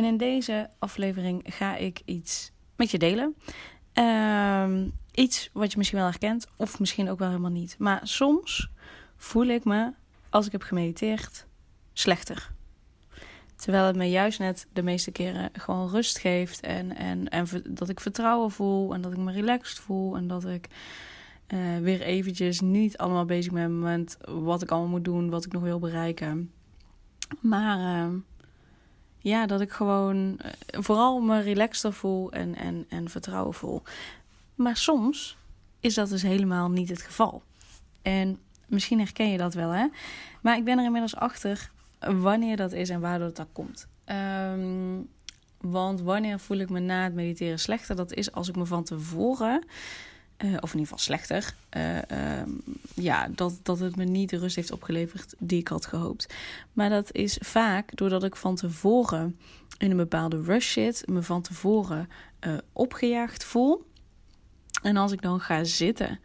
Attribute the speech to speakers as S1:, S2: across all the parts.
S1: En in deze aflevering ga ik iets met je delen. Ehm, iets wat je misschien wel herkent, of misschien ook wel helemaal niet. Maar soms voel ik me, als ik heb gemediteerd, slechter. Terwijl het me juist net de meeste keren gewoon rust geeft. En, en, en dat ik vertrouwen voel. En dat ik me relaxed voel. En dat ik uh, weer eventjes niet allemaal bezig ben met wat ik allemaal moet doen. Wat ik nog wil bereiken. Maar uh, ja, dat ik gewoon uh, vooral me relaxter voel en, en, en vertrouwen voel. Maar soms is dat dus helemaal niet het geval. En misschien herken je dat wel, hè? Maar ik ben er inmiddels achter wanneer dat is en waardoor dat komt. Um, want wanneer voel ik me na het mediteren slechter? Dat is als ik me van tevoren, uh, of in ieder geval slechter, uh, uh, ja, dat, dat het me niet de rust heeft opgeleverd die ik had gehoopt. Maar dat is vaak doordat ik van tevoren in een bepaalde rush zit, me van tevoren eh, opgejaagd voel. En als ik dan ga zitten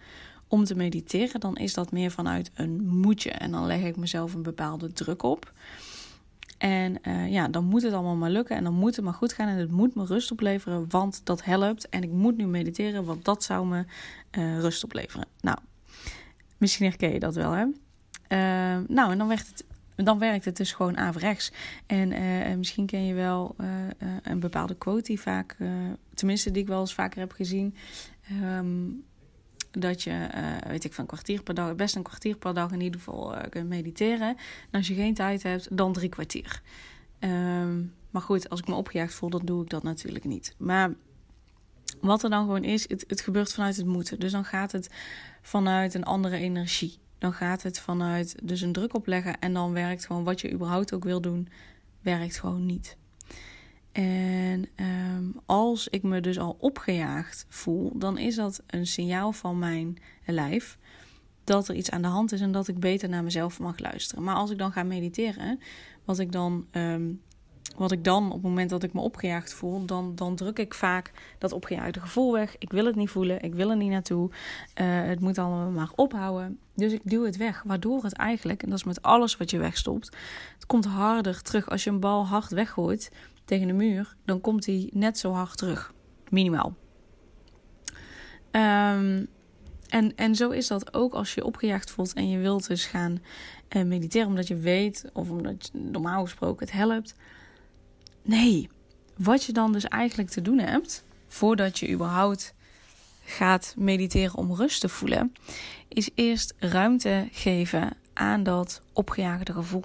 S1: om te mediteren, dan is dat meer vanuit een moedje. En dan leg ik mezelf een bepaalde druk op. En uh, ja, dan moet het allemaal maar lukken en dan moet het maar goed gaan en het moet me rust opleveren, want dat helpt. En ik moet nu mediteren, want dat zou me uh, rust opleveren. Nou, misschien herken je dat wel, hè? Uh, nou, en dan werkt het. Dan werkt het dus gewoon averechts. En misschien ken je wel een bepaalde quote die vaak, tenminste die ik wel eens vaker heb gezien. Um, dat je, uh, weet ik, van een kwartier per dag, best een kwartier per dag in ieder geval uh, kunt mediteren. En als je geen tijd hebt, dan drie kwartier. Um, maar goed, als ik me opgejaagd voel, dan doe ik dat natuurlijk niet. Maar wat er dan gewoon is, het, het gebeurt vanuit het moeten. Dus dan gaat het vanuit een andere energie. Dan gaat het vanuit dus een druk opleggen en dan werkt gewoon wat je überhaupt ook wil doen, werkt gewoon niet. En um, als ik me dus al opgejaagd voel, dan is dat een signaal van mijn lijf dat er iets aan de hand is en dat ik beter naar mezelf mag luisteren. Maar als ik dan ga mediteren, wat ik dan, um, wat ik dan op het moment dat ik me opgejaagd voel, dan, dan druk ik vaak dat opgejaagde gevoel weg. Ik wil het niet voelen, ik wil er niet naartoe. Uh, het moet allemaal maar ophouden. Dus ik duw het weg, waardoor het eigenlijk, en dat is met alles wat je wegstopt, het komt harder terug als je een bal hard weggooit tegen de muur, dan komt hij net zo hard terug. Minimaal. Um, en, en zo is dat ook als je opgejaagd voelt en je wilt dus gaan uh, mediteren omdat je weet of omdat je, normaal gesproken het helpt. Nee, wat je dan dus eigenlijk te doen hebt voordat je überhaupt gaat mediteren om rust te voelen, is eerst ruimte geven aan dat opgejaagde gevoel.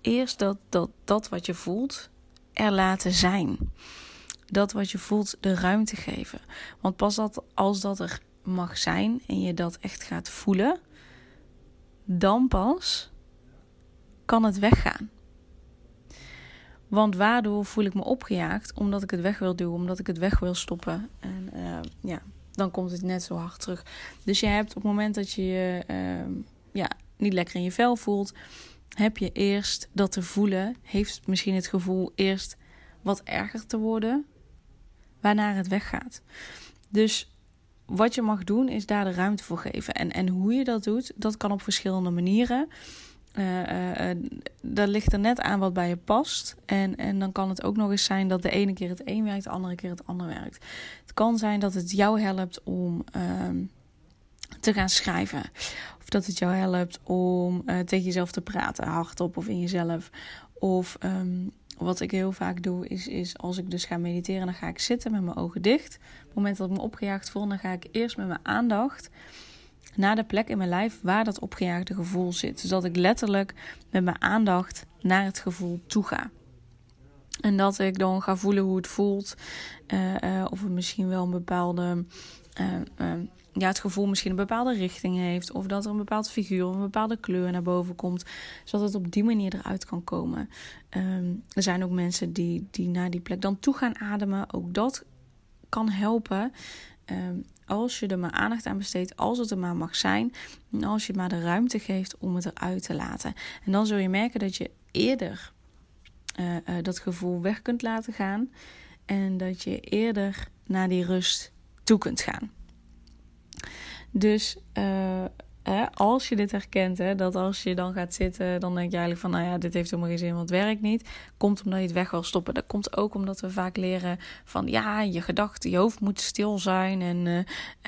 S1: Eerst dat, dat, dat wat je voelt, er laten zijn. Dat wat je voelt, de ruimte geven. Want pas dat, als dat er mag zijn en je dat echt gaat voelen, dan pas kan het weggaan. Want waardoor voel ik me opgejaagd? Omdat ik het weg wil duwen, omdat ik het weg wil stoppen. En uh, ja, dan komt het net zo hard terug. Dus je hebt op het moment dat je je uh, ja, niet lekker in je vel voelt, heb je eerst dat te voelen, heeft misschien het gevoel eerst wat erger te worden, waarna het weggaat. Dus wat je mag doen, is daar de ruimte voor geven. En, en hoe je dat doet, dat kan op verschillende manieren. Uh, uh, dat ligt er net aan wat bij je past. En, en dan kan het ook nog eens zijn dat de ene keer het een werkt, de andere keer het ander werkt. Het kan zijn dat het jou helpt om uh, te gaan schrijven dat het jou helpt om uh, tegen jezelf te praten, hardop of in jezelf. Of um, wat ik heel vaak doe, is, is als ik dus ga mediteren, dan ga ik zitten met mijn ogen dicht. Op het moment dat ik me opgejaagd voel, dan ga ik eerst met mijn aandacht naar de plek in mijn lijf waar dat opgejaagde gevoel zit. Dus dat ik letterlijk met mijn aandacht naar het gevoel toe ga. En dat ik dan ga voelen hoe het voelt. Uh, uh, of het misschien wel een bepaalde ja, het gevoel misschien een bepaalde richting heeft. Of dat er een bepaald figuur of een bepaalde kleur naar boven komt. Zodat het op die manier eruit kan komen. Ehm, er zijn ook mensen die, die naar die plek dan toe gaan ademen. Ook dat kan helpen. Ehm, als je er maar aandacht aan besteedt, als het er maar mag zijn. En als je maar de ruimte geeft om het eruit te laten. En dan zul je merken dat je eerder uh, uh, dat gevoel weg kunt laten gaan. En dat je eerder naar die rust toe kunt gaan. Dus uh, als je dit herkent, hè, dat als je dan gaat zitten, dan denk je eigenlijk van, nou ja, dit heeft helemaal geen zin, want het werkt niet. Komt omdat je het weg wil stoppen. Dat komt ook omdat we vaak leren van, ja, je gedachten, je hoofd moet stil zijn en uh,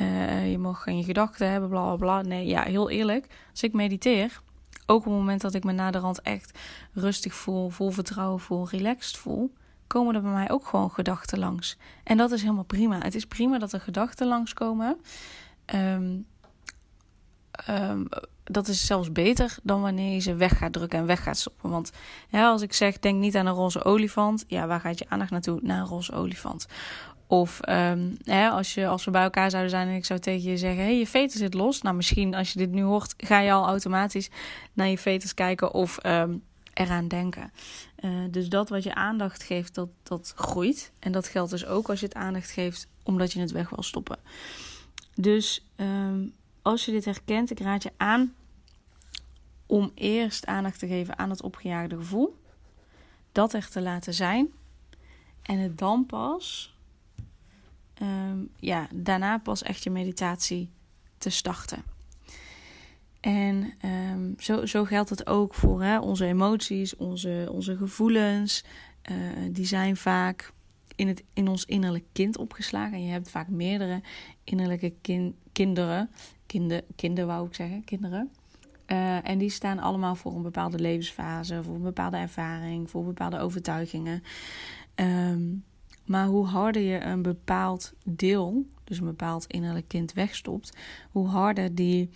S1: uh, je mag geen gedachten hebben, bla bla bla. Nee, ja, heel eerlijk, als ik mediteer, ook op het moment dat ik me naderhand echt rustig voel, vol vertrouwen voel, relaxed voel, komen er bij mij ook gewoon gedachten langs. En dat is helemaal prima. Het is prima dat er gedachten langskomen. Um, um, dat is zelfs beter dan wanneer je ze weg gaat drukken en weg gaat stoppen. Want ja, als ik zeg, denk niet aan een roze olifant. Ja, waar gaat je aandacht naartoe? Naar een roze olifant. Of um, hè, als, je, als we bij elkaar zouden zijn en ik zou tegen je zeggen: hey, je veter zit los. Nou, misschien als je dit nu hoort, ga je al automatisch naar je veters kijken of um, eraan denken. Uh, dus dat wat je aandacht geeft, dat, dat groeit. En dat geldt dus ook als je het aandacht geeft omdat je het weg wil stoppen. Dus um, als je dit herkent, ik raad je aan om eerst aandacht te geven aan het opgejaagde gevoel. Dat er te laten zijn. En het dan pas, um, ja, daarna pas echt je meditatie te starten. En um, zo, zo geldt het ook voor hè, onze emoties, onze, onze gevoelens. Uh, die zijn vaak in, het, in ons innerlijk kind opgeslagen. En je hebt vaak meerdere innerlijke kin, kinderen. Kinder, wou ik zeggen, kinderen. Uh, en die staan allemaal voor een bepaalde levensfase, voor een bepaalde ervaring, voor bepaalde overtuigingen. Um, maar hoe harder je een bepaald deel, dus een bepaald innerlijk kind wegstopt, hoe harder die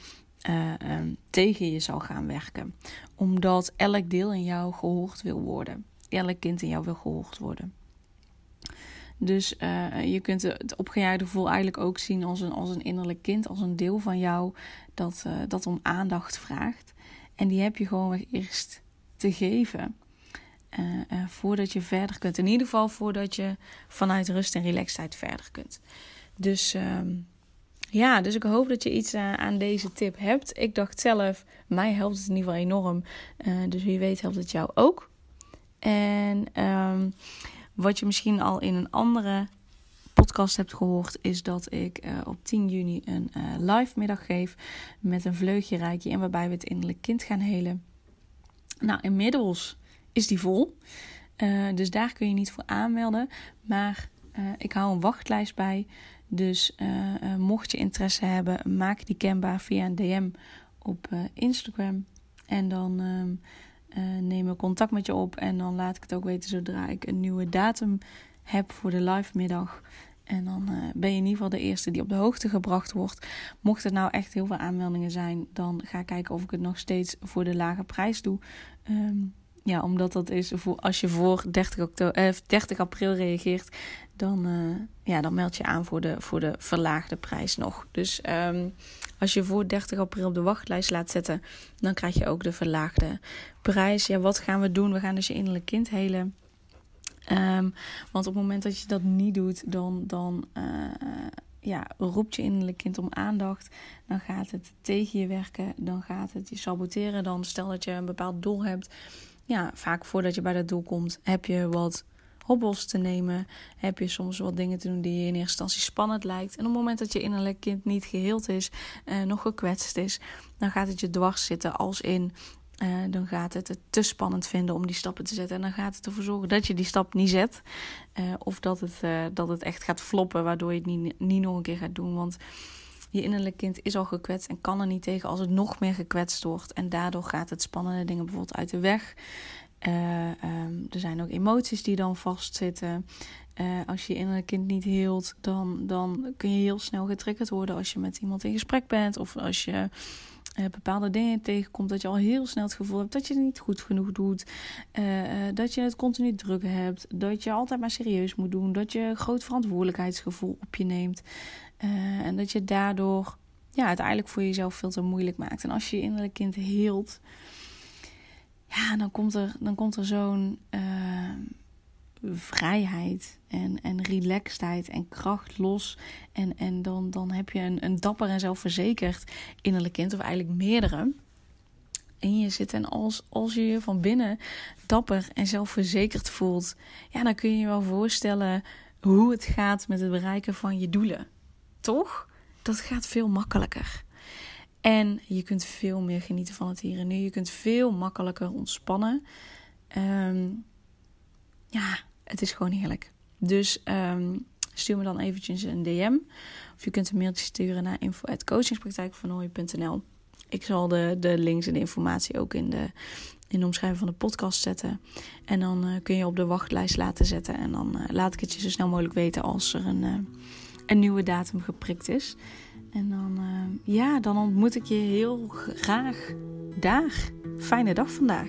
S1: uh, um, tegen je zal gaan werken. Omdat elk deel in jou gehoord wil worden. Elk kind in jou wil gehoord worden. Dus uh, je kunt het opgejaagde gevoel eigenlijk ook zien als een, als een innerlijk kind, als een deel van jou dat, uh, dat om aandacht vraagt. En die heb je gewoon eerst te geven. Uh, voordat je verder kunt. In ieder geval voordat je vanuit rust en relaxedheid verder kunt. Dus ehm, ja, dus ik hoop dat je iets aan deze tip hebt. Ik dacht zelf, mij helpt het in ieder geval enorm. dus wie weet helpt het jou ook. En um, wat je misschien al in een andere podcast hebt gehoord, is dat ik uh, op 10 juni een uh, live middag geef met een vleugje rijkje en waarbij we het innerlijk kind gaan helen. Nou, inmiddels is die vol. Uh, dus daar kun je niet voor aanmelden. Maar ik hou een wachtlijst bij. Dus mocht je interesse hebben, maak die kenbaar via een DM op Instagram. En dan um, uh, nemen contact met je op. En dan laat ik het ook weten zodra ik een nieuwe datum heb voor de live middag. En dan uh, ben je in ieder geval de eerste die op de hoogte gebracht wordt. Mocht er nou echt heel veel aanmeldingen zijn, dan ga ik kijken of ik het nog steeds voor de lage prijs doe. Um, ja, omdat dat is als je voor 30, oktober, eh, 30 april reageert, dan, uh, ja, dan meld je aan voor de, voor de verlaagde prijs nog. Dus um, als je voor 30 april op de wachtlijst laat zetten, dan krijg je ook de verlaagde prijs. Ja, wat gaan we doen? We gaan dus je innerlijk kind helen. Um, want op het moment dat je dat niet doet, dan, dan uh, ja, roept je innerlijk kind om aandacht. Dan gaat het tegen je werken. Dan gaat het je saboteren. Dan stel dat je een bepaald doel hebt ja, vaak voordat je bij dat doel komt, heb je wat hobbels te nemen. Heb je soms wat dingen te doen die je in eerste instantie spannend lijkt. En op het moment dat je innerlijk kind niet geheeld is, uh, nog gekwetst is, dan gaat het je dwars zitten als in. Uh, dan gaat het het te spannend vinden om die stappen te zetten. En dan gaat het ervoor zorgen dat je die stap niet zet. Uh, of dat het, dat het echt gaat floppen, waardoor je het niet, niet nog een keer gaat doen. Want je innerlijk kind is al gekwetst en kan er niet tegen als het nog meer gekwetst wordt. En daardoor gaat het spannende dingen bijvoorbeeld uit de weg. Uh, um, er zijn ook emoties die dan vastzitten. Uh, als je je innerlijk kind niet heelt, dan, dan kun je heel snel getriggerd worden als je met iemand in gesprek bent. Of als je uh, bepaalde dingen tegenkomt, dat je al heel snel het gevoel hebt dat je het niet goed genoeg doet. dat je het continu druk hebt. Dat je altijd maar serieus moet doen. Dat je een groot verantwoordelijkheidsgevoel op je neemt. Uh, en dat je daardoor ja, uiteindelijk voor jezelf veel te moeilijk maakt. En als je je innerlijk kind heelt, ja, dan komt er, dan komt er zo'n uh, vrijheid en, en relaxedheid en kracht los. En, en dan, dan heb je een, een dapper en zelfverzekerd innerlijk kind, of eigenlijk meerdere in je zit. En als, als je je van binnen dapper en zelfverzekerd voelt, ja, dan kun je je wel voorstellen hoe het gaat met het bereiken van je doelen. Dat gaat veel makkelijker. En je kunt veel meer genieten van het hier en nu. Je kunt veel makkelijker ontspannen. Ehm, ja, het is gewoon heerlijk. Dus um, stuur me dan eventjes een DM. Of je kunt een mailtje sturen naar info.coachingspraktijkvernooien.nl Ik zal de, de links en de informatie ook in de, in omschrijving van de podcast zetten. En dan uh, kun je op de wachtlijst laten zetten. En dan uh, laat ik het je zo snel mogelijk weten als er een, uh, een nieuwe datum geprikt is. En dan, ja, dan ontmoet ik je heel graag daar. Fijne dag vandaag.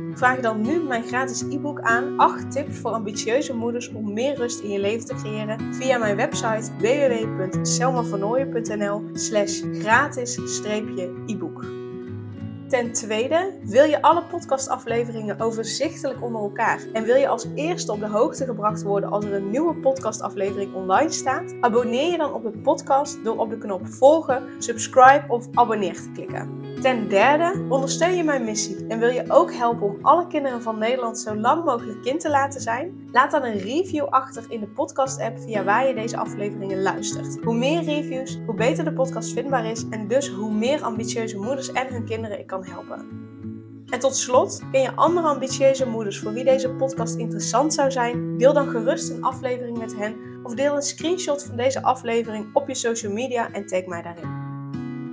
S2: Vraag dan nu mijn gratis e-book aan 8 tips voor ambitieuze moeders om meer rust in je leven te creëren via mijn website www.selmavernooien.nl slash gratis-e-book. Ten tweede, wil je alle podcastafleveringen overzichtelijk onder elkaar en wil je als eerste op de hoogte gebracht worden als er een nieuwe podcastaflevering online staat? Abonneer je dan op de podcast door op de knop volgen, subscribe of abonneer te klikken. Ten derde, ondersteun je mijn missie en wil je ook helpen om alle kinderen van Nederland zo lang mogelijk kind te laten zijn? Laat dan een review achter in de podcast-app via waar je deze afleveringen luistert. Hoe meer reviews, hoe beter de podcast vindbaar is en dus hoe meer ambitieuze moeders en hun kinderen ik kan helpen. En tot slot, ken je andere ambitieuze moeders voor wie deze podcast interessant zou zijn? Deel dan gerust een aflevering met hen of deel een screenshot van deze aflevering op je social media en tag mij daarin.